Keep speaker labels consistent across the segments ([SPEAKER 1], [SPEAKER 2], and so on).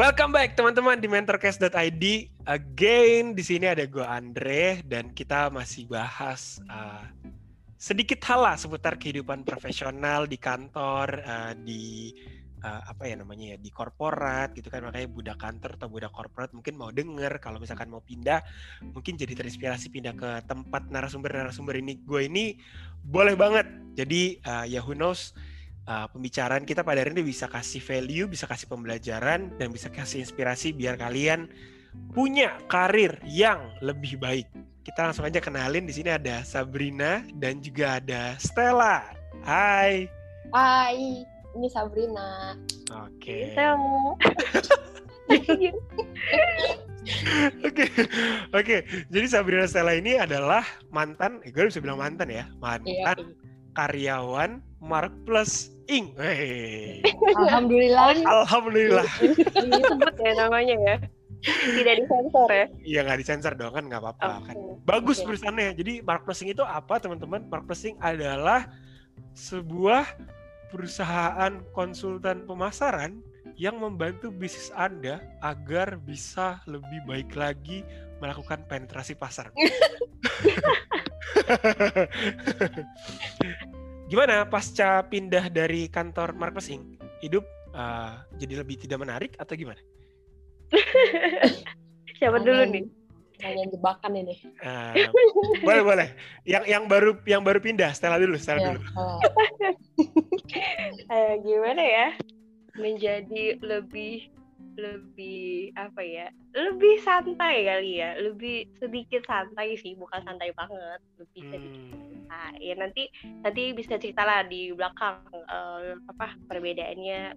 [SPEAKER 1] Welcome back teman-teman di mentorcast.id. Again di sini ada gue Andre dan kita masih bahas uh, sedikit hal lah seputar kehidupan profesional di kantor, uh, di uh, apa ya namanya ya di korporat gitu kan. Makanya budak kantor atau budak korporat mungkin mau denger kalau misalkan mau pindah mungkin jadi terinspirasi pindah ke tempat narasumber-narasumber ini. Gue ini boleh banget. Jadi uh, ya who knows uh, pembicaraan kita pada hari ini bisa kasih value bisa kasih pembelajaran dan bisa kasih inspirasi biar kalian punya karir yang lebih baik kita langsung aja kenalin di sini ada Sabrina dan juga ada Stella Hai
[SPEAKER 2] Hai ini Sabrina.
[SPEAKER 1] Oke.
[SPEAKER 2] Okay.
[SPEAKER 1] Oke, oke. Jadi Sabrina Stella ini adalah mantan, eh, gue bisa bilang mantan ya, mantan iya. karyawan Mark Plus Inc.
[SPEAKER 2] Hey. Alhamdulillah.
[SPEAKER 1] Alhamdulillah.
[SPEAKER 2] Disebut ya namanya ya. Tidak disensor ya?
[SPEAKER 1] Iya nggak disensor dong kan nggak apa-apa okay. kan. Bagus okay. perusahaannya. Jadi Mark Plus Inc itu apa teman-teman? Mark Plus Inc adalah sebuah perusahaan konsultan pemasaran yang membantu bisnis Anda agar bisa lebih baik lagi melakukan penetrasi pasar. Gimana pasca pindah dari kantor marketing? Hidup uh, jadi lebih tidak menarik atau gimana?
[SPEAKER 2] Siapa dulu nih? Kalian jebakan ini.
[SPEAKER 1] Uh, boleh boleh. Yang yang baru yang baru pindah, Stella dulu, Stella ya, dulu. Oh.
[SPEAKER 2] uh, gimana ya? Menjadi lebih lebih apa ya? Lebih santai kali ya. Lebih sedikit santai sih, bukan santai banget. Lebih hmm. Santai. Ya nanti nanti bisa cerita lah di belakang uh, apa perbedaannya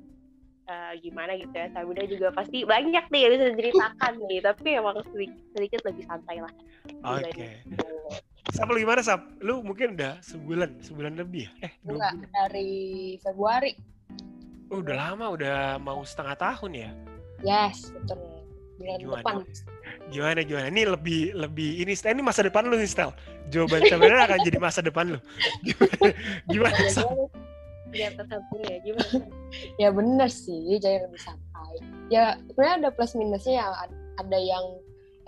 [SPEAKER 2] uh, gimana gitu ya Sabida juga pasti banyak nih yang bisa diceritakan nih tapi emang sedikit, sedikit lebih santai lah
[SPEAKER 1] oke okay. Sap lu gimana Sap? Lu mungkin udah sebulan, sebulan lebih ya?
[SPEAKER 2] Eh, Enggak, dari Februari.
[SPEAKER 1] Oh, udah lama, udah mau setengah tahun ya?
[SPEAKER 2] Yes, betul. Bulan
[SPEAKER 1] gimana? depan. Gimana, gimana? Ini lebih, lebih, ini, ini masa depan lu nih, Stel. Jawaban sebenarnya akan jadi masa depan lu. Gimana, gimana
[SPEAKER 2] di atas ya gimana? Ya bener sih. Jadi lebih santai. Ya sebenarnya ada plus minusnya ya. Ada yang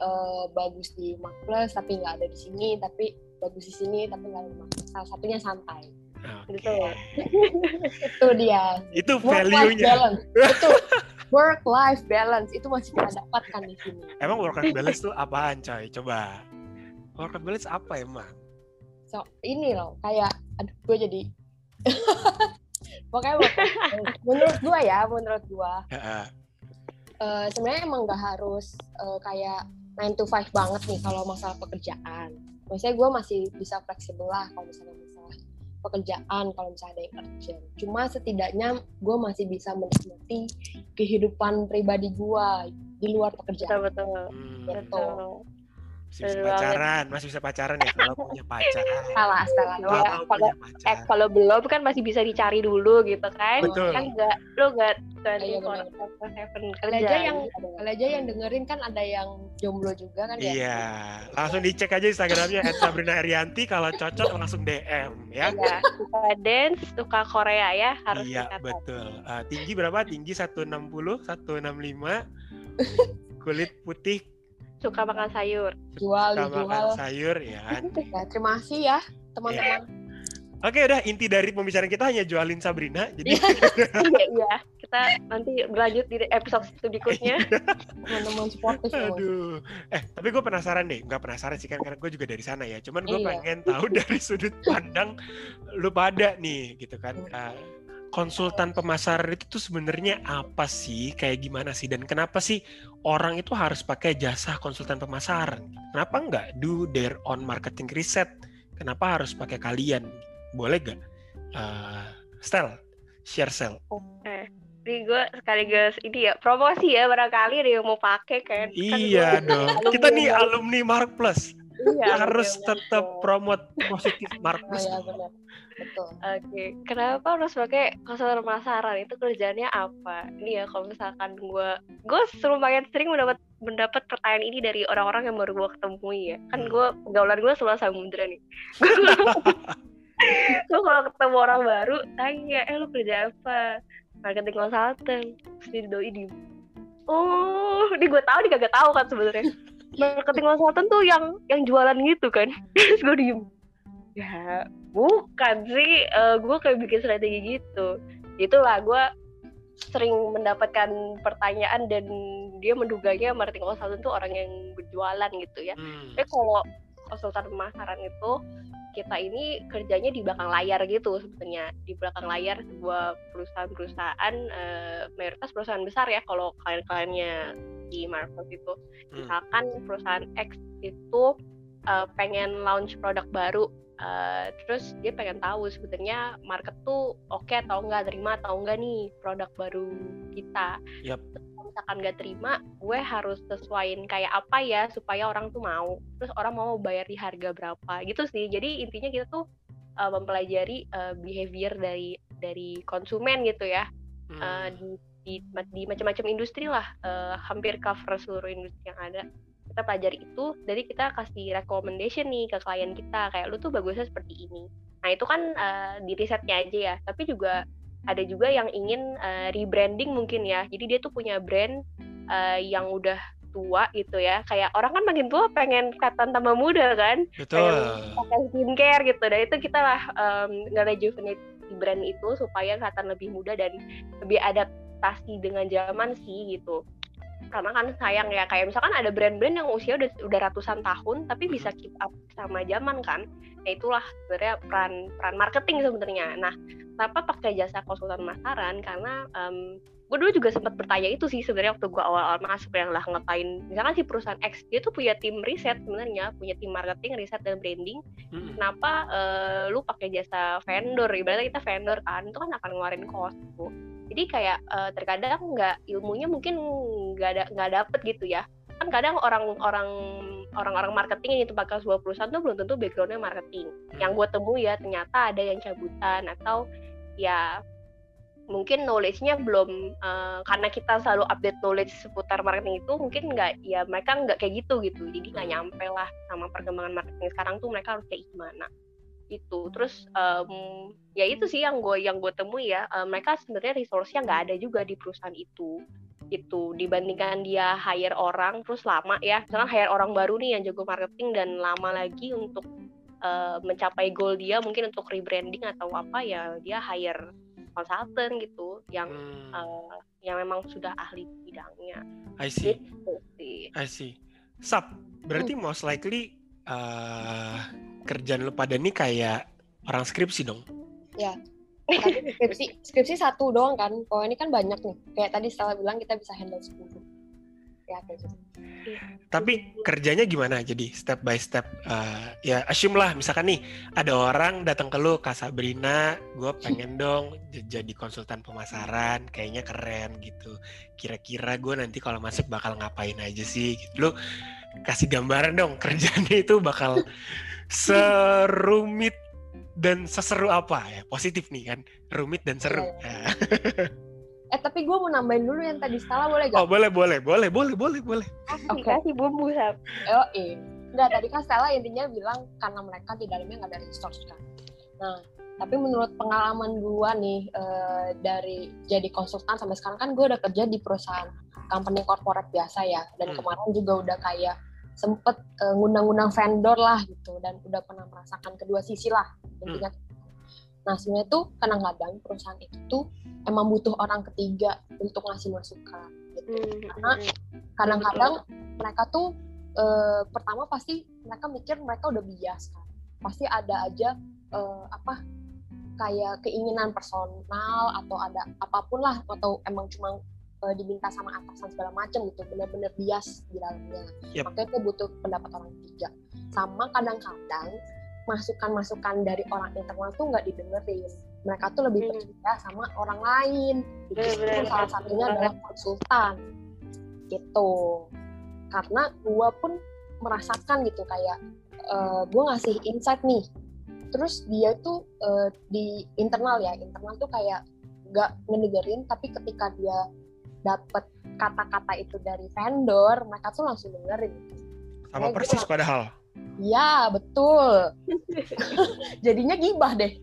[SPEAKER 2] uh, bagus di Mac Plus tapi nggak ada di sini. Tapi bagus di sini tapi nggak ada di Mac Plus. Salah satunya santai okay. gitu. Itu dia.
[SPEAKER 1] Itu value-nya.
[SPEAKER 2] itu work life balance. Itu masih kita dapatkan di sini.
[SPEAKER 1] Emang work life balance itu apaan coy? Coba. Work life balance apa emang?
[SPEAKER 2] So ini loh kayak aduh gue jadi Pokoknya menurut gua ya, menurut gua. Uh, sebenarnya emang nggak harus uh, kayak 9 to 5 banget nih kalau masalah pekerjaan. Maksudnya gue masih bisa fleksibel lah kalau misalnya pekerjaan, kalau misalnya ada yang urgent. Cuma setidaknya gue masih bisa menikmati kehidupan pribadi gue di luar pekerjaan.
[SPEAKER 1] Betul, betul. Hmm. Betul masih bisa pacaran, masih bisa pacaran ya kalau punya pacar.
[SPEAKER 2] Salah, salah. Kalau, ya, kalau eh kalau belum kan masih bisa dicari dulu gitu kan.
[SPEAKER 1] Betul.
[SPEAKER 2] Kan enggak lu enggak seven kerja. aja yang kalau aja yang dengerin kan ada yang jomblo juga kan
[SPEAKER 1] ya. Iya. Langsung dicek aja Instagramnya Sabrina Arianti kalau cocok langsung DM ya. Iya,
[SPEAKER 2] suka dance, suka Korea ya harus
[SPEAKER 1] Iya, betul. Uh, tinggi berapa? Tinggi 160, 165. kulit putih
[SPEAKER 2] suka makan sayur.
[SPEAKER 1] Jual, suka dijual. makan sayur ya.
[SPEAKER 2] ya terima kasih ya teman-teman. Ya.
[SPEAKER 1] Oke udah inti dari pembicaraan kita hanya jualin Sabrina. Jadi
[SPEAKER 2] iya, iya kita nanti berlanjut di episode berikutnya.
[SPEAKER 1] Teman-teman supportif. Aduh. Eh tapi gue penasaran deh, nggak penasaran sih kan karena gue juga dari sana ya. Cuman gue iya. pengen tahu dari sudut pandang lu pada nih gitu kan. Uh, konsultan pemasaran itu tuh sebenarnya apa sih? Kayak gimana sih? Dan kenapa sih orang itu harus pakai jasa konsultan pemasaran? Kenapa nggak do their own marketing reset? Kenapa harus pakai kalian? Boleh gak? Uh, Stel, share sell.
[SPEAKER 2] Oke. Ini gue sekaligus ini ya promosi ya barangkali ada yang mau pakai kan.
[SPEAKER 1] Iya kan dong. Kita nih alumni Mark Plus. Iya, harus tetap promote positif Mark Plus. Oh, iya,
[SPEAKER 2] Betul. Oke, okay. kenapa harus pakai konselor pemasaran? Itu kerjanya apa? Ini ya kalau misalkan gue, gue lumayan sering mendapat mendapat pertanyaan ini dari orang-orang yang baru gue ketemu ya. Kan hmm. gue gaulan gue sebelah samudra nih. gue kalau ketemu orang baru tanya, eh lu kerja apa? Marketing consultant. Terus doi di oh ini gue tahu dia gak tahu kan sebenarnya marketing consultant tuh yang yang jualan gitu kan. Terus gue diem. Ya bukan sih. Uh, gue kayak bikin strategi gitu. Itulah gue sering mendapatkan pertanyaan dan dia menduganya marketing consultant tuh orang yang berjualan gitu ya. Hmm. Tapi kalau konsultan pemasaran itu kita ini kerjanya di belakang layar gitu sebenarnya di belakang layar sebuah perusahaan-perusahaan uh, mayoritas perusahaan besar ya kalau kalian-kaliannya di Marvel itu hmm. misalkan perusahaan X itu uh, pengen launch produk baru Uh, terus dia pengen tahu sebenarnya market tuh oke okay atau enggak terima atau enggak nih produk baru kita. Yep. Misalkan nggak terima, gue harus sesuaiin kayak apa ya supaya orang tuh mau. Terus orang mau bayar di harga berapa gitu sih. Jadi intinya kita tuh uh, mempelajari uh, behavior dari dari konsumen gitu ya. Hmm. Uh, di di, di macam-macam industri lah, uh, hampir cover seluruh industri yang ada kita pelajari itu jadi kita kasih recommendation nih ke klien kita kayak lu tuh bagusnya seperti ini nah itu kan uh, di risetnya aja ya tapi juga ada juga yang ingin uh, rebranding mungkin ya. Jadi dia tuh punya brand uh, yang udah tua gitu ya. Kayak orang kan makin tua pengen kelihatan tambah muda kan?
[SPEAKER 1] Betul. Pengen
[SPEAKER 2] pakai skincare gitu. Dan itu kita lah um, nge-rejuvenate brand itu supaya kelihatan lebih muda dan lebih adaptasi dengan zaman sih gitu karena kan sayang ya kayak misalkan ada brand-brand yang usia udah udah ratusan tahun tapi bisa keep up sama zaman kan nah itulah sebenarnya peran peran marketing sebenarnya. Nah kenapa pakai jasa konsultan pemasaran? Karena um, gue dulu juga sempat bertanya itu sih sebenarnya waktu gue awal-awal masuk yang lah ngapain. Misalkan si perusahaan X dia tuh punya tim riset sebenarnya punya tim marketing riset dan branding. Hmm. kenapa uh, lu pakai jasa vendor? Ibaratnya kita vendor kan itu kan akan ngeluarin cost tuh jadi kayak uh, terkadang nggak ilmunya mungkin nggak ada nggak dapet gitu ya. Kan kadang orang-orang orang-orang marketing yang itu pakai sebuah perusahaan tuh belum tentu backgroundnya marketing. Yang gue temui ya ternyata ada yang cabutan atau ya mungkin knowledge-nya belum uh, karena kita selalu update knowledge seputar marketing itu mungkin nggak ya mereka nggak kayak gitu gitu. Jadi nggak nyampe lah sama perkembangan marketing sekarang tuh mereka harus kayak gimana. Itu terus um, ya itu sih yang gue yang gue temui ya um, mereka sebenarnya resource-nya nggak ada juga di perusahaan itu itu dibandingkan dia hire orang terus lama ya misalnya hire orang baru nih yang jago marketing dan lama lagi untuk uh, mencapai goal dia mungkin untuk rebranding atau apa ya dia hire konsultan gitu yang hmm. uh, yang memang sudah ahli bidangnya.
[SPEAKER 1] I see. Gitu I see. Sap, berarti hmm. most likely uh, kerjaan lu pada nih kayak orang skripsi dong?
[SPEAKER 3] Ya. Skripsi skripsi satu doang kan. Kalau ini kan banyak nih. Kayak tadi setelah bilang kita bisa handle 10. Ya kayak gitu.
[SPEAKER 1] Tapi kerjanya gimana? Jadi step by step. Uh, ya assume lah misalkan nih ada orang datang ke lu Kak Sabrina, gue pengen dong jadi konsultan pemasaran, kayaknya keren gitu. Kira-kira gue nanti kalau masuk bakal ngapain aja sih? Gitu. Lu kasih gambaran dong kerjanya itu bakal serumit dan seseru apa? Ya positif nih kan? Rumit dan seru.
[SPEAKER 3] Yeah. eh tapi gue mau nambahin dulu yang tadi. Salah boleh gak?
[SPEAKER 1] oh boleh boleh boleh boleh boleh boleh.
[SPEAKER 2] Oke. okay. kasih bumbu sab
[SPEAKER 3] oh iya Enggak, tadi kan Stella intinya bilang karena mereka di dalamnya nggak ada resource kan? Nah tapi menurut pengalaman gue nih uh, dari jadi konsultan sampai sekarang kan gue udah kerja di perusahaan company corporate biasa ya. Dan hmm. kemarin juga udah kayak sempet uh, ngundang-ngundang vendor lah gitu dan udah pernah merasakan kedua sisi lah intinya hmm. nah sebenarnya tuh kadang-kadang perusahaan itu tuh emang butuh orang ketiga untuk ngasih masukan gitu hmm. karena kadang-kadang mereka tuh uh, pertama pasti mereka mikir mereka udah bias kan pasti ada aja uh, apa kayak keinginan personal atau ada apa pun lah atau emang cuma uh, diminta sama atasan segala macam gitu benar-benar bias di dalamnya. Yep. makanya itu butuh pendapat orang ketiga. Sama kadang-kadang masukan-masukan dari orang internal tuh nggak didengerin. Mereka tuh lebih hmm. percaya sama orang lain. Itu salah satunya adalah konsultan. Gitu. Karena gue pun merasakan gitu kayak uh, eh, gue ngasih insight nih. Terus dia tuh uh, di internal ya internal tuh kayak nggak ngedengerin tapi ketika dia dapat kata-kata itu dari vendor mereka tuh langsung dengerin
[SPEAKER 1] sama persis padahal
[SPEAKER 3] Ya, betul. Jadinya gibah deh.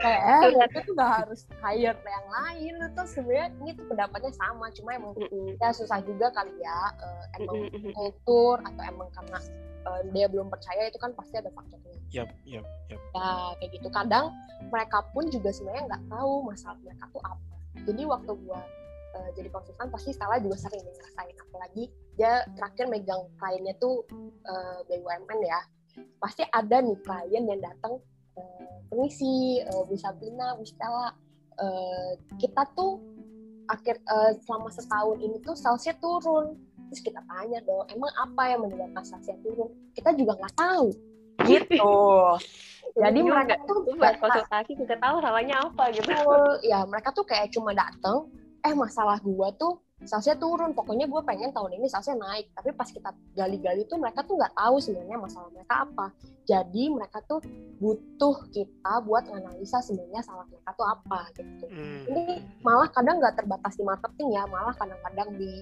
[SPEAKER 3] Kayak eh, itu tuh gak harus hire yang lain. Itu sebenarnya ini tuh pendapatnya sama, cuma emang ya susah juga kali ya. Uh, emang kultur atau emang karena uh, dia belum percaya itu kan pasti ada faktornya.
[SPEAKER 1] Yap, yap, yap.
[SPEAKER 3] Ya kayak gitu. Kadang mereka pun juga sebenarnya nggak tahu masalah mereka tuh apa. Jadi waktu gua uh, jadi konsultan pasti Stella juga sering ngerasain. Apalagi dia terakhir megang kliennya tuh uh, BUMN ya. Pasti ada nih klien yang datang uh, permisi uh, Bu Bu uh, kita tuh akhir uh, selama setahun ini tuh salesnya turun. Terus kita tanya dong emang apa yang menyebabkan salesnya turun? Kita juga nggak tahu. Gitu jadi mereka tuh
[SPEAKER 2] buat konsultasi kita tahu salahnya apa gitu.
[SPEAKER 3] Ya mereka tuh kayak cuma datang eh masalah gua tuh salesnya turun. Pokoknya gue pengen tahun ini salesnya naik. Tapi pas kita gali-gali tuh mereka tuh nggak tahu sebenarnya masalah mereka apa. Jadi mereka tuh butuh kita buat analisa sebenarnya salah mereka tuh apa gitu. Hmm. ini malah kadang nggak terbatas di marketing ya. Malah kadang-kadang di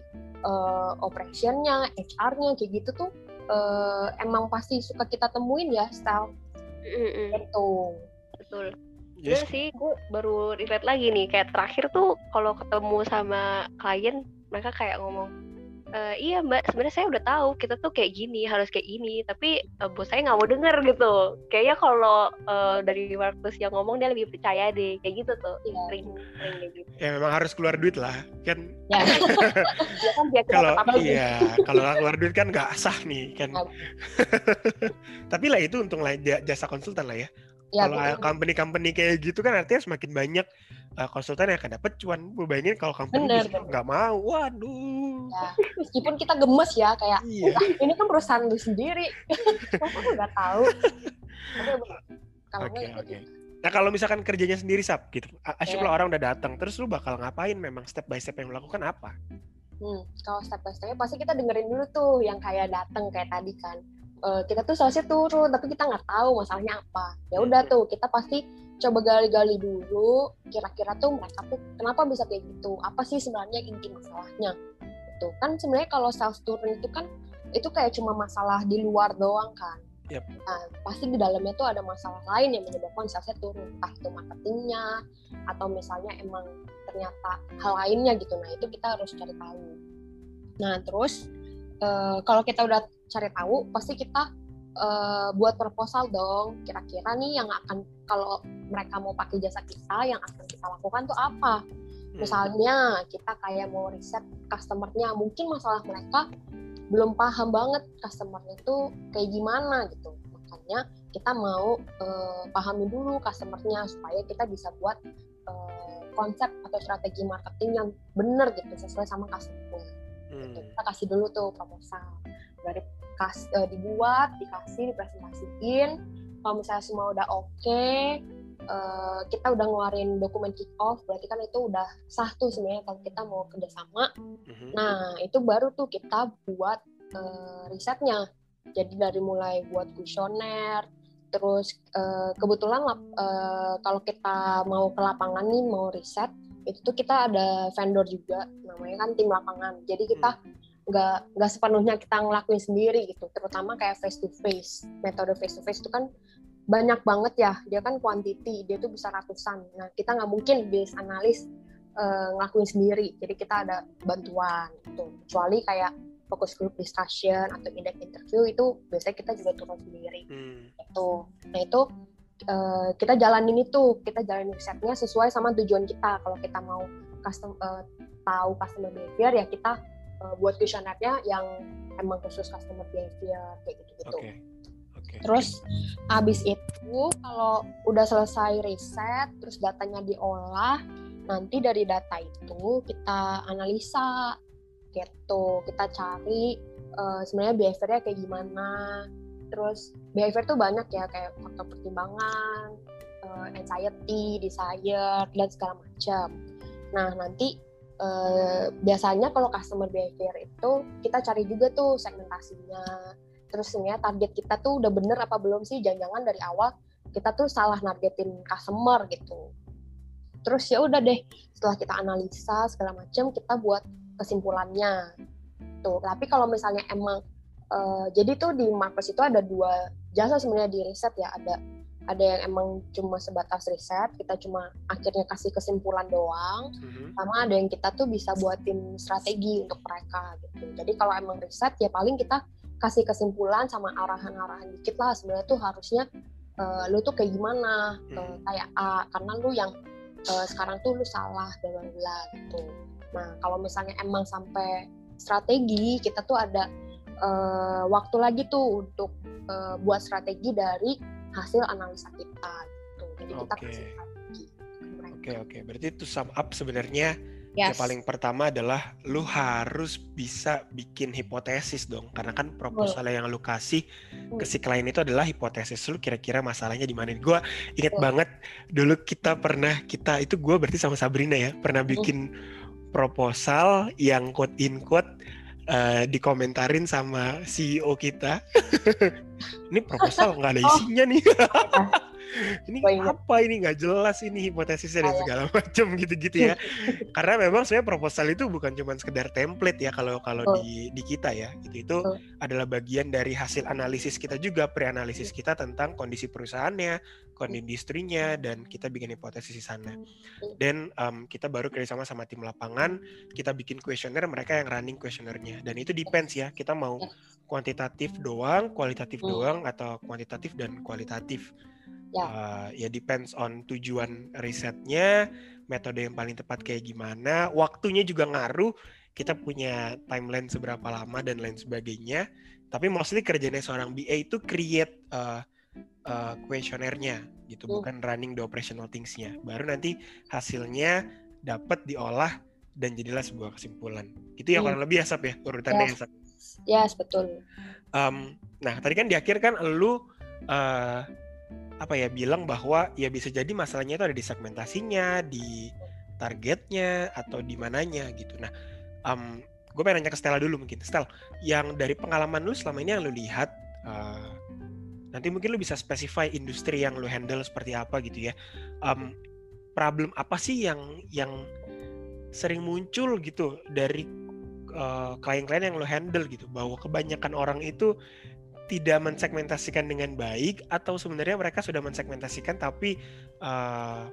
[SPEAKER 3] uh, operationnya HR-nya kayak gitu tuh uh, emang pasti suka kita temuin ya style mm -mm. gitu
[SPEAKER 2] betul Yes. Sih, gue baru relate lagi nih. Kayak terakhir tuh kalau ketemu sama klien, mereka kayak ngomong, e, iya mbak, sebenarnya saya udah tahu kita tuh kayak gini, harus kayak ini. Tapi uh, bos saya nggak mau denger gitu. Kayaknya kalau uh, dari Marcus yang ngomong dia lebih percaya deh, kayak gitu tuh. Ya. Kayak gitu.
[SPEAKER 1] Ya memang harus keluar duit lah, kan?
[SPEAKER 3] Ya.
[SPEAKER 2] dia kan dia
[SPEAKER 1] kalau iya, kalau nggak keluar duit kan nggak sah nih, kan? Ya. Tapi lah itu untung lah jasa konsultan lah ya Ya, kalau company-company kayak gitu kan artinya semakin banyak uh, konsultan yang akan dapat cuan. Gue bayangin kalau company nggak mau, waduh.
[SPEAKER 3] Ya, meskipun kita gemes ya kayak, iya. ini kan perusahaan lu sendiri, kamu nggak tahu.
[SPEAKER 1] Oke oke. Nah kalau misalkan kerjanya sendiri sap gitu, asyik yeah. orang udah datang, terus lu bakal ngapain? Memang step by step yang lakukan apa?
[SPEAKER 3] Hmm, kalau step by stepnya pasti kita dengerin dulu tuh yang kayak datang kayak tadi kan uh, kita tuh salesnya turun tapi kita nggak tahu masalahnya apa. Ya udah tuh kita pasti coba gali-gali dulu kira-kira tuh mereka tuh kenapa bisa kayak gitu? Apa sih sebenarnya inti masalahnya? Itu kan sebenarnya kalau sales turun itu kan itu kayak cuma masalah di luar doang kan.
[SPEAKER 1] Yep.
[SPEAKER 3] nah pasti di dalamnya tuh ada masalah lain yang menyebabkan salesnya turun. Entah itu marketingnya atau misalnya emang ternyata hal lainnya gitu. Nah itu kita harus cari tahu. Nah terus uh, kalau kita udah cari tahu pasti kita uh, buat proposal dong. Kira-kira nih yang akan kalau mereka mau pakai jasa kita yang akan kita lakukan tuh apa? Hmm. misalnya kita kayak mau riset customernya. Mungkin masalah mereka belum paham banget customernya tuh kayak gimana gitu. Makanya kita mau uh, pahami dulu customernya supaya kita bisa buat uh, konsep atau strategi marketing yang benar gitu sesuai sama customernya. Hmm. kita kasih dulu tuh proposal dari kas, uh, dibuat dikasih dipresentasiin kalau misalnya semua udah oke okay, uh, kita udah ngeluarin dokumen kick off berarti kan itu udah sah tuh sebenarnya kalau kita mau kerjasama mm-hmm. nah itu baru tuh kita buat uh, risetnya jadi dari mulai buat kuesioner terus uh, kebetulan uh, kalau kita mau ke lapangan nih mau riset itu tuh kita ada vendor juga namanya kan tim lapangan jadi kita hmm. Nggak nggak sepenuhnya kita ngelakuin sendiri gitu. Terutama kayak face to face metode face to face itu kan banyak banget ya. Dia kan quantity dia tuh bisa ratusan. Nah kita nggak mungkin bis analis uh, ngelakuin sendiri. Jadi kita ada bantuan gitu. Kecuali kayak fokus group discussion atau indeks interview itu biasanya kita juga turun sendiri. Hmm. itu nah itu uh, kita jalanin itu. Kita jalanin risetnya sesuai sama tujuan kita. Kalau kita mau custom uh, tahu customer behavior ya kita uh, buat kuesionernya yang emang khusus customer behavior kayak gitu gitu okay. Okay. terus abis itu kalau udah selesai riset terus datanya diolah nanti dari data itu kita analisa gitu kita cari uh, sebenarnya behaviornya kayak gimana terus behavior tuh banyak ya kayak faktor pertimbangan uh, anxiety desire dan segala macam nah nanti uh, biasanya kalau customer behavior itu kita cari juga tuh segmentasinya. Terus ya target kita tuh udah bener apa belum sih? Jangan-jangan dari awal kita tuh salah nargetin customer gitu. Terus ya udah deh setelah kita analisa segala macam kita buat kesimpulannya. Tuh tapi kalau misalnya emang uh, jadi tuh di Marcus itu ada dua jasa sebenarnya di riset ya. Ada ada yang emang cuma sebatas riset kita cuma akhirnya kasih kesimpulan doang. Mm-hmm. sama ada yang kita tuh bisa buatin strategi untuk mereka gitu. Jadi kalau emang riset ya paling kita kasih kesimpulan sama arahan-arahan dikit lah. Sebenarnya tuh harusnya uh, lu tuh kayak gimana? Uh, kayak A karena lu yang uh, sekarang tuh lu salah dan bla gitu. Nah kalau misalnya emang sampai strategi kita tuh ada uh, waktu lagi tuh untuk uh, buat strategi dari hasil analisa kita gitu. Jadi kita
[SPEAKER 1] okay. kasih strategi. Oke okay, oke. Okay. Berarti itu sum up sebenarnya yes. yang paling pertama adalah lu harus bisa bikin hipotesis dong. Karena kan proposal oh. yang lu kasih ke si klien itu adalah hipotesis lu kira-kira masalahnya di mana. Gue inget oh. banget dulu kita pernah kita itu gue berarti sama Sabrina ya pernah bikin proposal yang quote in quote uh, dikomentarin sama CEO kita. ini proposal nggak ada oh. isinya nih. ini apa ini nggak jelas ini hipotesisnya dan segala macam gitu-gitu ya. Karena memang sebenarnya proposal itu bukan cuma sekedar template ya kalau kalau oh. di di kita ya. Itu itu oh. adalah bagian dari hasil analisis kita juga pre-analisis kita tentang kondisi perusahaannya, kondisi industrinya dan kita bikin hipotesis di sana. Dan um, kita baru kerjasama sama tim lapangan, kita bikin kuesioner mereka yang running kuesionernya. Dan itu depends ya, kita mau kuantitatif doang, kualitatif doang atau kuantitatif dan kualitatif ya. Uh, ya depends on tujuan risetnya metode yang paling tepat kayak gimana waktunya juga ngaruh kita punya timeline seberapa lama dan lain sebagainya tapi mostly kerjanya seorang BA itu create uh, uh, questionnaire-nya gitu hmm. bukan running the operational things-nya baru nanti hasilnya dapat diolah dan jadilah sebuah kesimpulan itu yang hmm. kurang lebih asap ya urutannya
[SPEAKER 3] yes. yes betul
[SPEAKER 1] um, nah tadi kan di akhir kan lu uh, apa ya bilang bahwa ya bisa jadi masalahnya itu ada di segmentasinya, di targetnya atau di mananya gitu. Nah, um, gue pengen nanya ke Stella dulu mungkin. Stella, yang dari pengalaman lu selama ini yang lu lihat, uh, nanti mungkin lu bisa specify industri yang lu handle seperti apa gitu ya. Um, problem apa sih yang yang sering muncul gitu dari uh, klien-klien yang lu handle gitu, bahwa kebanyakan orang itu tidak mensegmentasikan dengan baik atau sebenarnya mereka sudah mensegmentasikan tapi uh,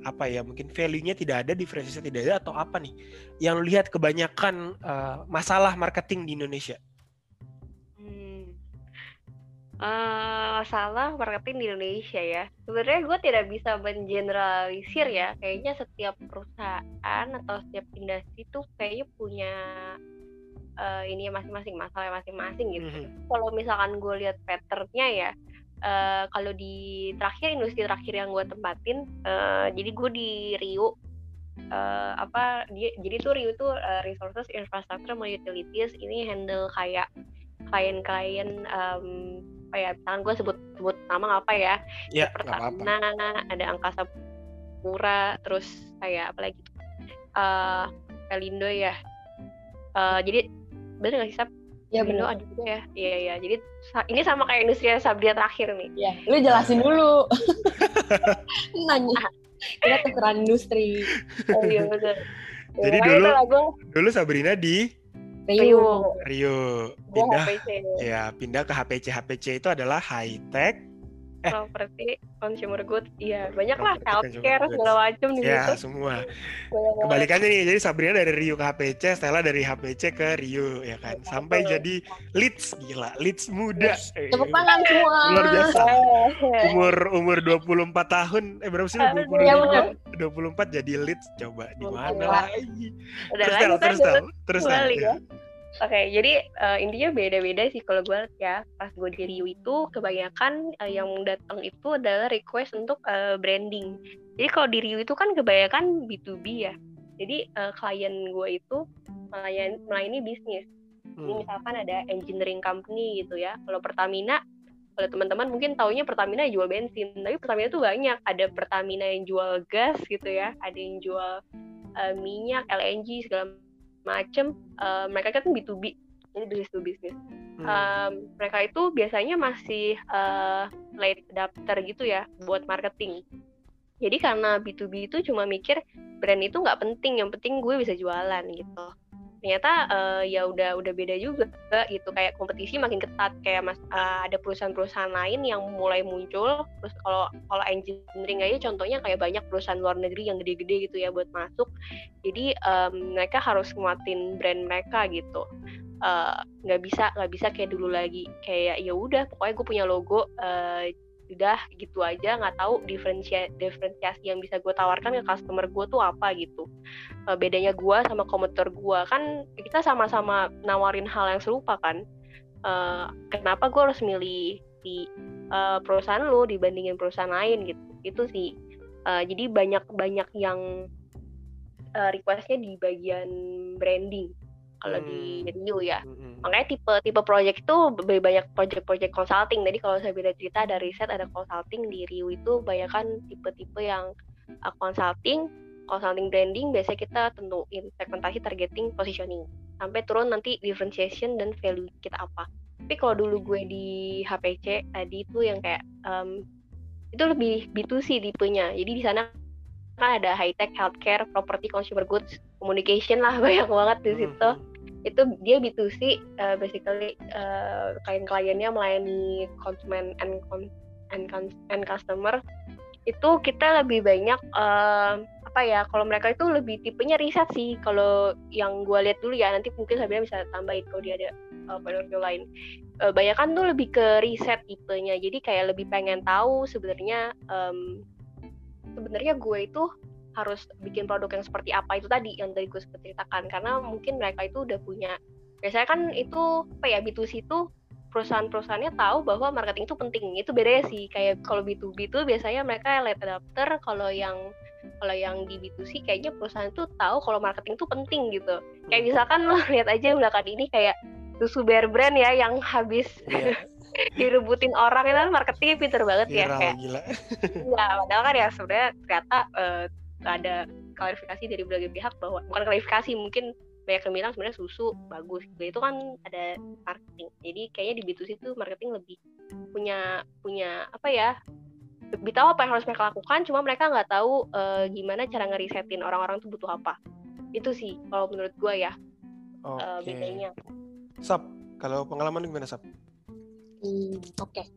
[SPEAKER 1] apa ya mungkin value-nya tidak ada diferensiasinya tidak ada atau apa nih? Yang lihat kebanyakan uh, masalah marketing di Indonesia.
[SPEAKER 2] Hmm. uh, masalah marketing di Indonesia ya. Sebenarnya gue tidak bisa mengeneralisir ya. Kayaknya setiap perusahaan atau setiap industri itu kayaknya punya uh, ini masing-masing masalah masing-masing gitu. Mm-hmm. Kalau misalkan gue lihat patternnya ya, uh, kalau di terakhir industri terakhir yang gue tempatin, uh, jadi gue di Rio uh, apa dia jadi tuh Rio tuh uh, resources infrastructure sama utilities ini handle kayak klien-klien um, apa ya misalkan gue sebut sebut nama apa ya
[SPEAKER 1] ya
[SPEAKER 2] Pertamina ada Angkasa Pura terus kayak apa lagi uh, Pelindo ya uh, jadi bener gak sih Sab?
[SPEAKER 3] Ya benar.
[SPEAKER 2] ada juga ya. Iya iya. Jadi ini sama kayak industri Sabdia terakhir nih.
[SPEAKER 3] Iya. Lu jelasin dulu. Nanya. Kita tukeran industri.
[SPEAKER 2] Oh iya betul.
[SPEAKER 1] Jadi ya, dulu lagu. dulu Sabrina di
[SPEAKER 2] Rio.
[SPEAKER 1] Rio. Pindah. Ya, pindah ke HPC. HPC itu adalah high tech
[SPEAKER 2] eh. properti consumer goods iya banyak lah healthcare segala macam
[SPEAKER 1] di ya situ. semua. Kebalikannya nih jadi Sabrina dari Rio ke HPC Stella dari HPC ke Rio ya kan? Sampai jadi leads gila leads muda.
[SPEAKER 3] Tepuk tangan semua.
[SPEAKER 1] luar biasa. Umur umur 24 tahun. Eh berapa sih 20, ya, 24 jadi leads coba di mana lagi? Terus Stella terus Stella terus Stella.
[SPEAKER 2] Oke, okay, jadi uh, intinya beda-beda sih kalau gue ya. Pas gue di Rio itu kebanyakan uh, yang datang itu adalah request untuk uh, branding. Jadi kalau di Rio itu kan kebanyakan B2B ya. Jadi uh, klien gue itu melayan, melayani bisnis. Hmm. Ini misalkan ada engineering company gitu ya. Kalau Pertamina, kalau teman-teman mungkin taunya Pertamina jual bensin, tapi Pertamina tuh banyak. Ada Pertamina yang jual gas gitu ya, ada yang jual uh, minyak, LNG segala macem uh, mereka kan B2B jadi bisnis to bisnis hmm. um, mereka itu biasanya masih uh, late adapter gitu ya buat marketing. Jadi karena B2B itu cuma mikir brand itu nggak penting yang penting gue bisa jualan gitu ternyata uh, ya udah udah beda juga gitu. Kayak kompetisi makin ketat kayak mas uh, ada perusahaan-perusahaan lain yang mulai muncul. Terus kalau kalau engineering aja contohnya kayak banyak perusahaan luar negeri yang gede-gede gitu ya buat masuk. Jadi um, mereka harus nguatin brand mereka gitu. Nggak uh, bisa nggak bisa kayak dulu lagi. Kayak ya udah pokoknya gue punya logo uh, udah gitu aja nggak tahu diferensiasi diferensiasi yang bisa gue tawarkan ke customer gue tuh apa gitu uh, bedanya gue sama komuter gue kan kita sama-sama nawarin hal yang serupa kan uh, kenapa gue harus milih di uh, perusahaan lo dibandingin perusahaan lain gitu itu sih uh, jadi banyak banyak yang uh, requestnya di bagian branding kalau hmm. di Rio ya. Hmm. Makanya tipe tipe project itu banyak project-project consulting. Jadi kalau saya beda cerita ada riset ada consulting di Rio itu banyak kan tipe-tipe yang uh, consulting, consulting branding biasanya kita tentuin segmentasi targeting positioning sampai turun nanti differentiation dan value kita apa. Tapi kalau dulu gue di HPC tadi itu yang kayak um, itu lebih B2C tipenya. Jadi di sana kan ada high tech, healthcare, property, consumer goods, communication lah banyak banget di situ. Hmm itu dia B2C uh, basically uh, klien-kliennya melayani konsumen and and and customer. Itu kita lebih banyak uh, apa ya kalau mereka itu lebih tipenya riset sih. Kalau yang gue lihat dulu ya nanti mungkin Sabina bisa tambahin kalau dia ada uh, lain. Uh, banyak kan tuh lebih ke riset tipenya. Jadi kayak lebih pengen tahu sebenarnya um, sebenarnya gue itu harus bikin produk yang seperti apa itu tadi yang tadi gue ceritakan karena mungkin mereka itu udah punya biasanya kan itu apa ya B2C itu perusahaan-perusahaannya tahu bahwa marketing itu penting itu beda sih kayak kalau B2B itu biasanya mereka late adapter kalau yang kalau yang di B2C kayaknya perusahaan itu tahu kalau marketing itu penting gitu kayak misalkan lo lihat aja belakang ini kayak susu bear brand ya yang habis yeah. direbutin orang itu kan marketingnya pinter banget ya, Viral, ya kayak
[SPEAKER 1] gila.
[SPEAKER 2] ya padahal kan ya sebenarnya ternyata uh, ada klarifikasi dari berbagai pihak bahwa bukan klarifikasi mungkin banyak yang bilang sebenarnya susu bagus gitu itu kan ada marketing jadi kayaknya di B2C itu marketing lebih punya punya apa ya lebih tahu apa yang harus mereka lakukan cuma mereka nggak tahu uh, gimana cara ngerisetin orang-orang tuh butuh apa itu sih kalau menurut gue ya okay. uh, bedanya
[SPEAKER 1] Sap kalau pengalaman gimana Sap?
[SPEAKER 3] Hmm, oke okay.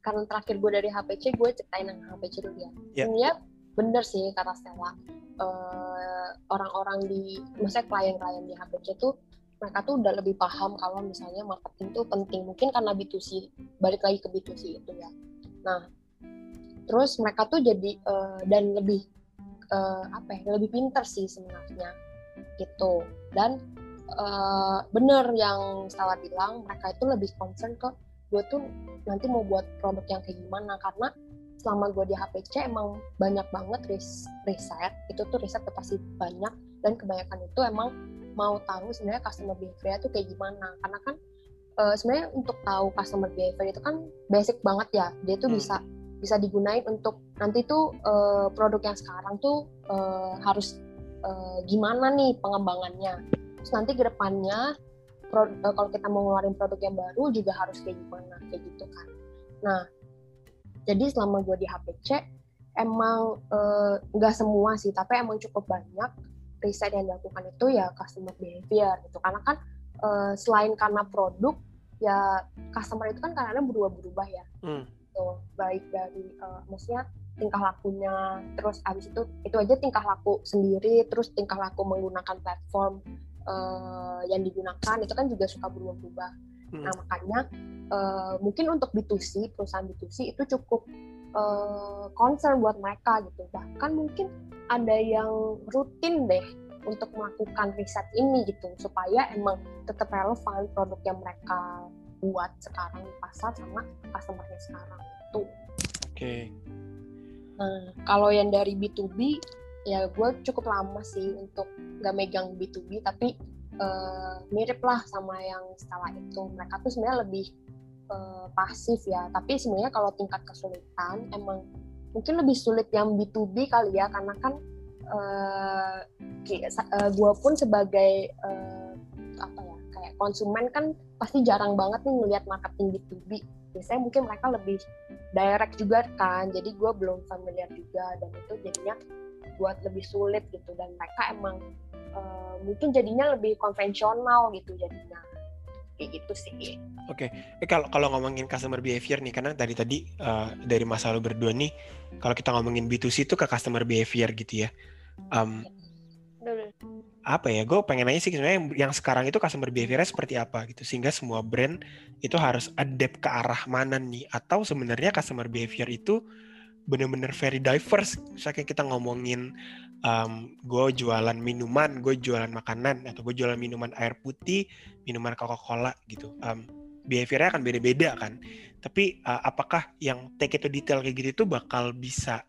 [SPEAKER 3] karena terakhir gue dari HPC gue ceritain yang HPC dulu ya yeah bener sih kata Stella. Uh, orang-orang di maksudnya klien-klien di HPC tuh mereka tuh udah lebih paham kalau misalnya marketing tuh penting. Mungkin karena B2C balik lagi ke B2C itu ya. Nah terus mereka tuh jadi uh, dan lebih uh, apa ya lebih pinter sih sebenarnya gitu. Dan uh, bener yang Stella bilang mereka itu lebih concern ke gue tuh nanti mau buat produk yang kayak gimana? Karena selama gue di HPC emang banyak banget ris riset. Itu tuh riset tuh pasti banyak. Dan kebanyakan itu emang mau tahu sebenarnya customer behavior itu kayak gimana. Karena kan uh, sebenarnya untuk tahu customer behavior itu kan basic banget ya. Dia tuh hmm. bisa bisa digunain untuk nanti tuh uh, produk yang sekarang tuh uh, harus uh, gimana nih pengembangannya. Terus nanti ke depannya uh, kalau kita mau ngeluarin produk yang baru juga harus kayak gimana kayak gitu kan. Nah jadi selama gue di HPC emang eh, nggak uh, semua sih tapi emang cukup banyak riset yang dilakukan itu ya customer behavior gitu karena kan uh, selain karena produk ya customer itu kan kadang-kadang berubah-berubah ya hmm. gitu. baik dari uh, maksudnya tingkah lakunya terus abis itu itu aja tingkah laku sendiri terus tingkah laku menggunakan platform uh, yang digunakan itu kan juga suka berubah-berubah hmm. nah makanya uh, mungkin untuk B2C perusahaan B2C itu cukup uh, concern buat mereka gitu bahkan mungkin ada yang rutin deh untuk melakukan riset ini gitu supaya emang tetap relevan produk yang mereka buat sekarang di pasar sama customernya sekarang itu. Oke.
[SPEAKER 1] Okay.
[SPEAKER 3] Nah kalau yang dari B2B ya gue cukup lama sih untuk nggak megang B2B tapi uh, mirip lah sama yang setelah itu. Mereka tuh sebenarnya lebih uh, pasif ya. Tapi sebenarnya kalau tingkat kesulitan emang mungkin lebih sulit yang B2B kali ya. Karena kan uh, uh, gue pun sebagai uh, apa ya kayak konsumen kan pasti jarang banget nih ngelihat marketing B2B biasanya mungkin mereka lebih direct juga kan. Jadi gue belum familiar juga dan itu jadinya buat lebih sulit gitu. Dan mereka emang uh, mungkin jadinya lebih konvensional gitu jadinya kayak gitu sih.
[SPEAKER 1] Oke, okay. eh, kalau kalau ngomongin customer behavior nih, karena tadi tadi uh, dari masa lalu berdua nih, kalau kita ngomongin B2C itu ke customer behavior gitu ya. Um, apa ya? Gue pengen nanya sih sebenarnya yang sekarang itu customer behaviornya seperti apa gitu, sehingga semua brand itu harus adapt ke arah mana nih? Atau sebenarnya customer behavior itu bener-bener very diverse. Misalnya kita ngomongin um, gue jualan minuman, gue jualan makanan, atau gue jualan minuman air putih, minuman Coca-Cola gitu. Um, behaviornya akan beda-beda kan. Tapi uh, apakah yang take it to detail kayak gitu itu bakal bisa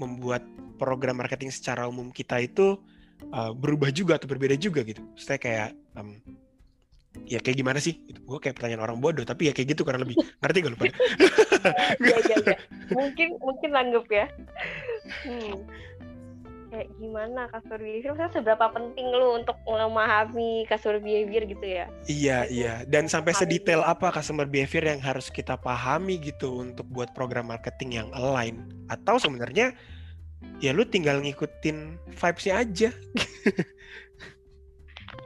[SPEAKER 1] membuat program marketing secara umum kita itu uh, berubah juga atau berbeda juga gitu? Saya kayak um, ya kayak gimana sih? Itu gue kayak pertanyaan orang bodoh, tapi ya kayak gitu karena lebih ngerti gak lupa?
[SPEAKER 2] ya, ya, ya. Mungkin mungkin langgep ya. Hmm. Kayak gimana customer behavior? Maksudnya seberapa penting lu untuk memahami customer behavior gitu ya?
[SPEAKER 1] Iya gitu. iya. Dan sampai sedetail apa customer behavior yang harus kita pahami gitu untuk buat program marketing yang align? Atau sebenarnya ya lu tinggal ngikutin vibes-nya aja.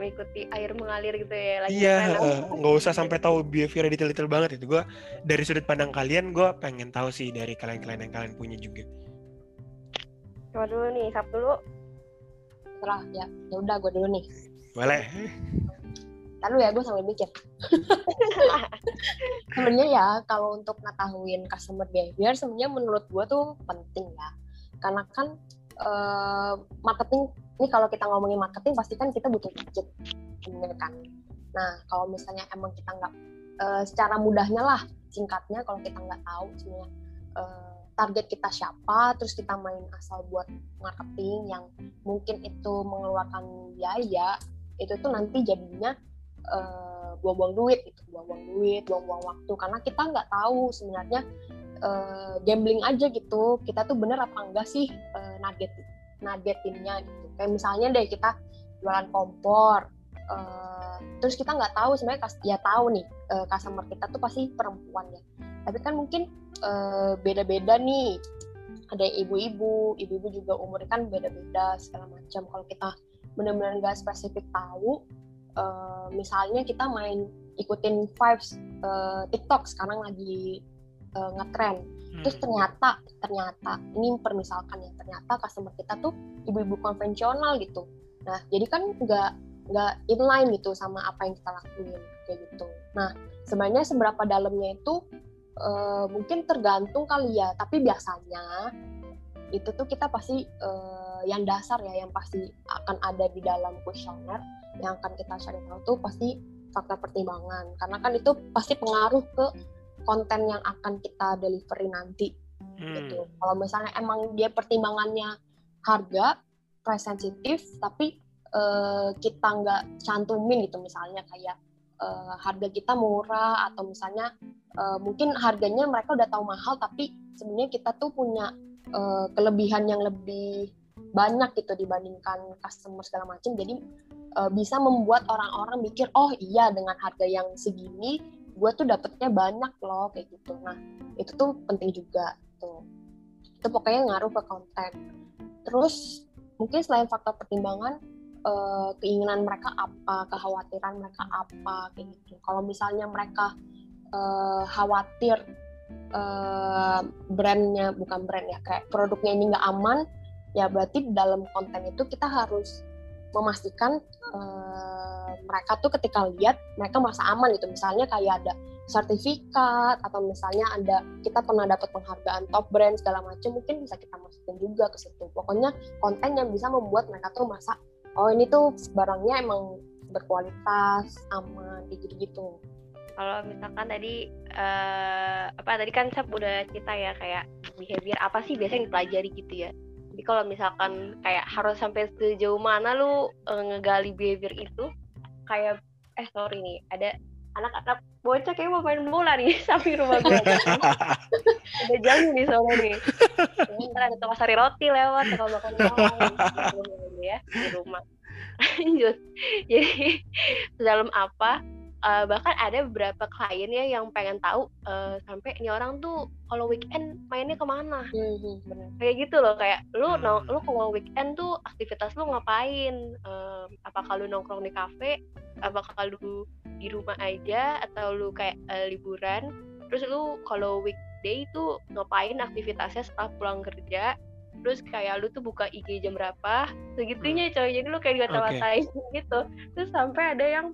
[SPEAKER 2] mengikuti air mengalir gitu ya lagi
[SPEAKER 1] iya nggak uh, usah sampai tahu behavior detail-detail banget itu gue dari sudut pandang kalian gue pengen tahu sih dari kalian-kalian yang kalian punya juga
[SPEAKER 2] coba dulu nih sap dulu.
[SPEAKER 3] Setelah ya. Ya udah gue dulu nih.
[SPEAKER 1] Boleh.
[SPEAKER 3] Lalu ya gue sambil mikir. Sebenarnya ya kalau untuk ngetahuin customer behavior sebenarnya menurut gue tuh penting ya. Karena kan uh, marketing ini kalau kita ngomongin marketing pasti kan kita butuh budget kan? Nah kalau misalnya emang kita nggak uh, secara mudahnya lah singkatnya kalau kita nggak tahu sebenarnya uh, target kita siapa terus kita main asal buat marketing yang mungkin itu mengeluarkan biaya itu tuh nanti jadinya uh, buang-buang duit gitu buang-buang duit buang-buang waktu. Karena kita nggak tahu sebenarnya uh, gambling aja gitu kita tuh bener apa enggak sih uh, nugget nagetinnya gitu. Kayak misalnya deh kita jualan kompor uh, terus kita nggak tahu sebenarnya ya tahu nih uh, customer kita tuh pasti perempuan ya. Tapi kan mungkin uh, beda-beda nih. Ada ibu-ibu ibu-ibu juga umurnya kan beda-beda segala macam. Kalau kita benar-benar nggak spesifik tahu uh, misalnya kita main ikutin vibes uh, TikTok sekarang lagi uh, ngetrend. Terus hmm. ternyata ternyata ini permisalkan ya ternyata customer kita tuh ibu-ibu konvensional gitu. Nah jadi kan nggak nggak inline gitu sama apa yang kita lakuin kayak gitu nah sebenarnya seberapa dalamnya itu uh, mungkin tergantung kali ya tapi biasanya itu tuh kita pasti uh, yang dasar ya yang pasti akan ada di dalam kuesioner yang akan kita cari tahu tuh pasti fakta pertimbangan karena kan itu pasti pengaruh ke konten yang akan kita delivery nanti hmm. gitu. Kalau misalnya emang dia pertimbangannya harga, price sensitif, tapi uh, kita nggak cantumin gitu misalnya kayak uh, harga kita murah atau misalnya uh, mungkin harganya mereka udah tahu mahal tapi sebenarnya kita tuh punya uh, kelebihan yang lebih banyak gitu dibandingkan customer segala macam jadi uh, bisa membuat orang-orang mikir oh iya dengan harga yang segini gue tuh dapetnya banyak loh kayak gitu. Nah itu tuh penting juga tuh itu pokoknya ngaruh ke konten. Terus mungkin selain faktor pertimbangan uh, keinginan mereka apa kekhawatiran mereka apa kayak gitu. Kalau misalnya mereka uh, khawatir uh, brandnya bukan brand ya kayak produknya ini nggak aman ya berarti dalam konten itu kita harus memastikan uh, mereka tuh ketika lihat mereka merasa aman gitu. Misalnya kayak ada sertifikat atau misalnya ada kita pernah dapat penghargaan top brand segala macam mungkin bisa kita masukin juga ke situ. Pokoknya konten yang bisa membuat mereka tuh merasa oh ini tuh barangnya emang berkualitas aman gitu gitu
[SPEAKER 2] kalau misalkan tadi uh, apa tadi kan saya udah cerita ya kayak behavior apa sih biasanya yang dipelajari gitu ya? Jadi kalau misalkan kayak harus sampai sejauh mana lu uh, ngegali behavior itu kayak eh sorry nih ada anak-anak bocah kayak mau main bola nih samping rumah gue udah jauh nih soalnya nih. Ntar ada tukang sari roti lewat kalau makan malam ya di rumah. Lanjut. Jadi dalam apa uh, bahkan ada beberapa klien ya yang pengen tahu uh, sampai ini orang tuh kalau weekend mainnya ke mana? Hmm, kayak gitu loh kayak lu hmm. lu kalau weekend tuh aktivitas lu ngapain? Uh, apakah lu nongkrong di kafe? Apakah lu di rumah aja? Atau lu kayak uh, liburan? Terus lu kalau weekday itu ngapain aktivitasnya setelah pulang kerja terus kayak lu tuh buka IG jam berapa segitunya hmm. coy. Jadi lu kayak ngata-ngatain okay. gitu. Terus sampai ada yang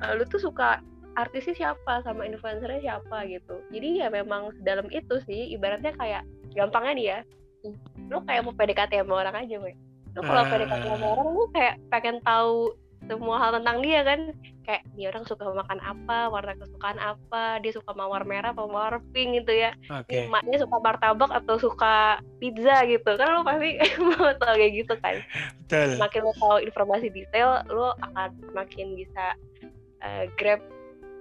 [SPEAKER 2] uh, lu tuh suka artisnya siapa sama influencernya siapa gitu. Jadi ya memang dalam itu sih. Ibaratnya kayak gampangnya nih ya. Lu kayak mau PDKT sama orang aja gue lu kalau uh. PDKT sama orang lu kayak pengen tahu semua hal tentang dia kan kayak dia orang suka makan apa warna kesukaan apa dia suka mawar merah atau mawar pink gitu ya okay. emaknya suka martabak atau suka pizza gitu kan lo pasti mau tahu kayak gitu kan Betul. makin lo tahu informasi detail lo akan makin bisa uh, grab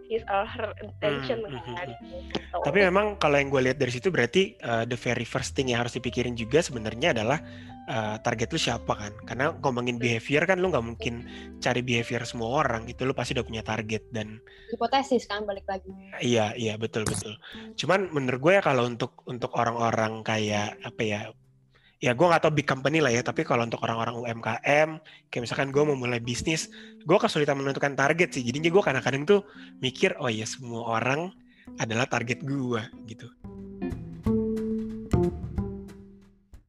[SPEAKER 2] his or her intention hmm, kan. Hmm, hmm.
[SPEAKER 1] Gitu. Tapi memang kalau yang gue lihat dari situ berarti uh, the very first thing yang harus dipikirin juga sebenarnya adalah uh, target lu siapa kan? Karena ngomongin behavior kan lu nggak mungkin cari behavior semua orang itu lu pasti udah punya target dan
[SPEAKER 3] hipotesis kan balik lagi.
[SPEAKER 1] Iya iya betul betul. Cuman menurut gue ya kalau untuk untuk orang-orang kayak apa ya ya gue nggak tau big company lah ya tapi kalau untuk orang-orang UMKM kayak misalkan gue mau mulai bisnis gue kesulitan menentukan target sih. Jadinya gue kadang-kadang tuh mikir oh ya semua orang adalah target gue gitu